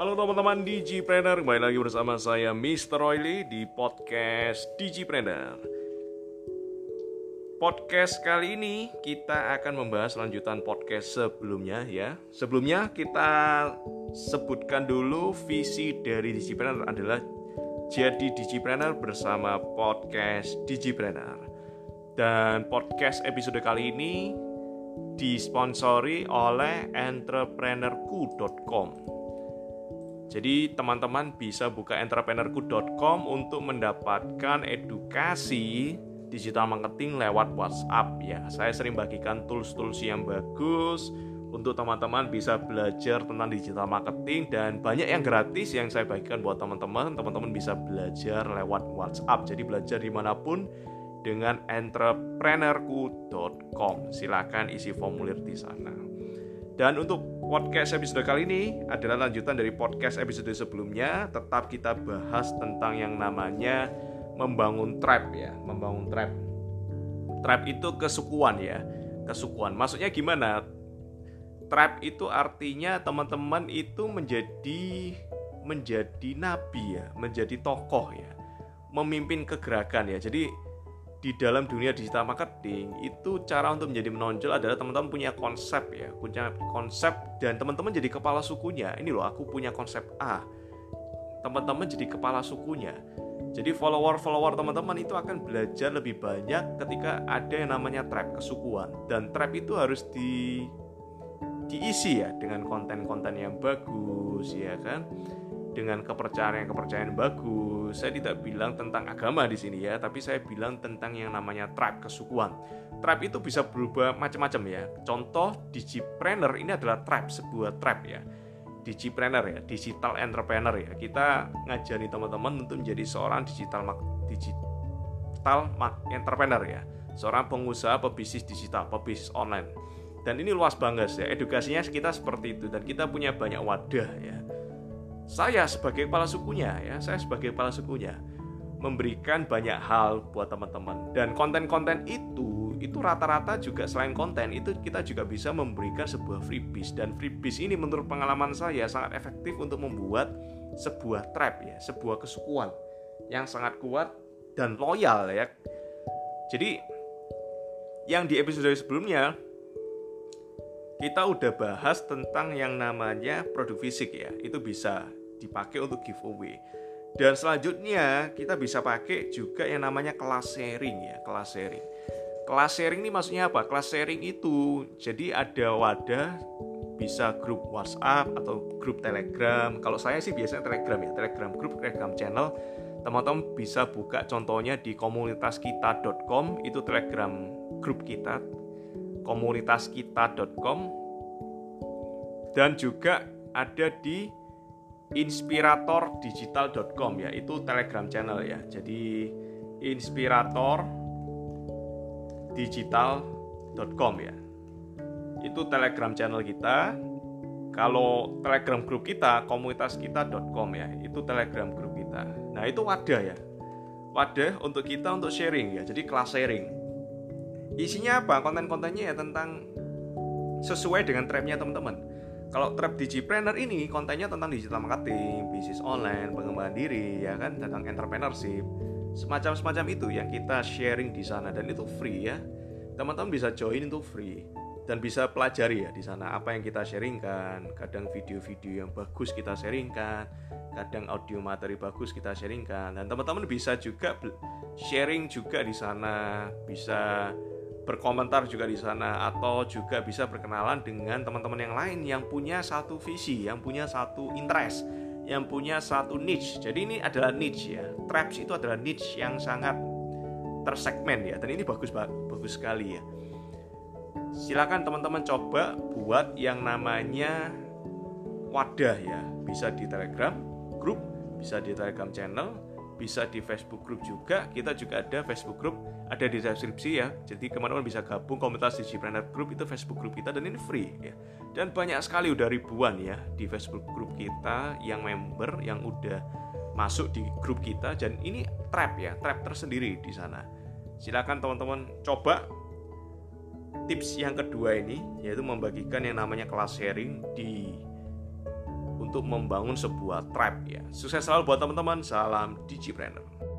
Halo teman-teman Digipreneur, kembali lagi bersama saya Mr. Oily di podcast Digipreneur. Podcast kali ini kita akan membahas lanjutan podcast sebelumnya ya. Sebelumnya kita sebutkan dulu visi dari Digipreneur adalah jadi Digipreneur bersama podcast Digipreneur. Dan podcast episode kali ini disponsori oleh entrepreneurku.com jadi teman-teman bisa buka entrepreneurku.com untuk mendapatkan edukasi digital marketing lewat WhatsApp ya. Saya sering bagikan tools-tools yang bagus untuk teman-teman bisa belajar tentang digital marketing dan banyak yang gratis yang saya bagikan buat teman-teman. Teman-teman bisa belajar lewat WhatsApp. Jadi belajar di mana pun dengan entrepreneurku.com. Silakan isi formulir di sana. Dan untuk podcast episode kali ini adalah lanjutan dari podcast episode sebelumnya. Tetap kita bahas tentang yang namanya membangun trap ya, membangun trap. Trap itu kesukuan ya, kesukuan. Maksudnya gimana? Trap itu artinya teman-teman itu menjadi menjadi nabi ya, menjadi tokoh ya, memimpin kegerakan ya. Jadi di dalam dunia digital marketing itu cara untuk menjadi menonjol adalah teman-teman punya konsep ya punya konsep dan teman-teman jadi kepala sukunya. Ini loh aku punya konsep A. Teman-teman jadi kepala sukunya. Jadi follower-follower teman-teman itu akan belajar lebih banyak ketika ada yang namanya trap kesukuan. Dan trap itu harus di diisi ya dengan konten-konten yang bagus ya kan dengan kepercayaan-kepercayaan bagus. Saya tidak bilang tentang agama di sini ya, tapi saya bilang tentang yang namanya tribe, kesukuan. Tribe itu bisa berubah macam-macam ya. Contoh digipreneur ini adalah tribe, sebuah tribe ya. Digipreneur ya, digital entrepreneur ya. Kita ngajari teman-teman untuk menjadi seorang digital digital entrepreneur ya. Seorang pengusaha pebisnis digital, pebisnis online. Dan ini luas banget ya. Edukasinya kita seperti itu dan kita punya banyak wadah ya saya sebagai kepala sukunya ya saya sebagai kepala sukunya memberikan banyak hal buat teman-teman. Dan konten-konten itu itu rata-rata juga selain konten itu kita juga bisa memberikan sebuah freebies. Dan freebies ini menurut pengalaman saya sangat efektif untuk membuat sebuah trap ya sebuah kesukuan yang sangat kuat dan loyal ya. Jadi yang di episode sebelumnya kita udah bahas tentang yang namanya produk fisik ya. Itu bisa dipakai untuk giveaway. Dan selanjutnya kita bisa pakai juga yang namanya kelas sharing ya, kelas sharing. Kelas sharing ini maksudnya apa? Kelas sharing itu jadi ada wadah bisa grup WhatsApp atau grup Telegram. Kalau saya sih biasanya Telegram ya, Telegram grup, Telegram channel. Teman-teman bisa buka contohnya di komunitaskita.com itu Telegram grup kita komunitaskita.com dan juga ada di inspiratordigital.com ya itu telegram channel ya. Jadi inspiratordigital.com ya. Itu telegram channel kita. Kalau telegram grup kita komunitas kita.com ya itu telegram grup kita. Nah itu wadah ya. Wadah untuk kita untuk sharing ya. Jadi kelas sharing. Isinya apa? Konten-kontennya ya tentang sesuai dengan trendnya teman-teman kalau Trap Digipreneur ini kontennya tentang digital marketing, bisnis online, pengembangan diri, ya kan, tentang entrepreneurship, semacam-semacam itu yang kita sharing di sana. Dan itu free ya. Teman-teman bisa join itu free. Dan bisa pelajari ya di sana apa yang kita sharingkan. Kadang video-video yang bagus kita sharingkan, kadang audio materi bagus kita sharingkan. Dan teman-teman bisa juga sharing juga di sana, bisa berkomentar juga di sana atau juga bisa berkenalan dengan teman-teman yang lain yang punya satu visi, yang punya satu interest, yang punya satu niche. Jadi ini adalah niche ya. Traps itu adalah niche yang sangat tersegmen ya dan ini bagus bagus sekali ya. Silakan teman-teman coba buat yang namanya wadah ya. Bisa di Telegram grup, bisa di Telegram channel, bisa di Facebook Group juga. Kita juga ada Facebook Group, ada di deskripsi ya. Jadi ke mana-mana bisa gabung komunitas Digipreneur Group itu Facebook Group kita dan ini free ya. Dan banyak sekali udah ribuan ya di Facebook Group kita yang member yang udah masuk di grup kita dan ini trap ya, trap tersendiri di sana. Silakan teman-teman coba tips yang kedua ini yaitu membagikan yang namanya kelas sharing di untuk membangun sebuah tribe ya. Sukses selalu buat teman-teman. Salam Digipreneur.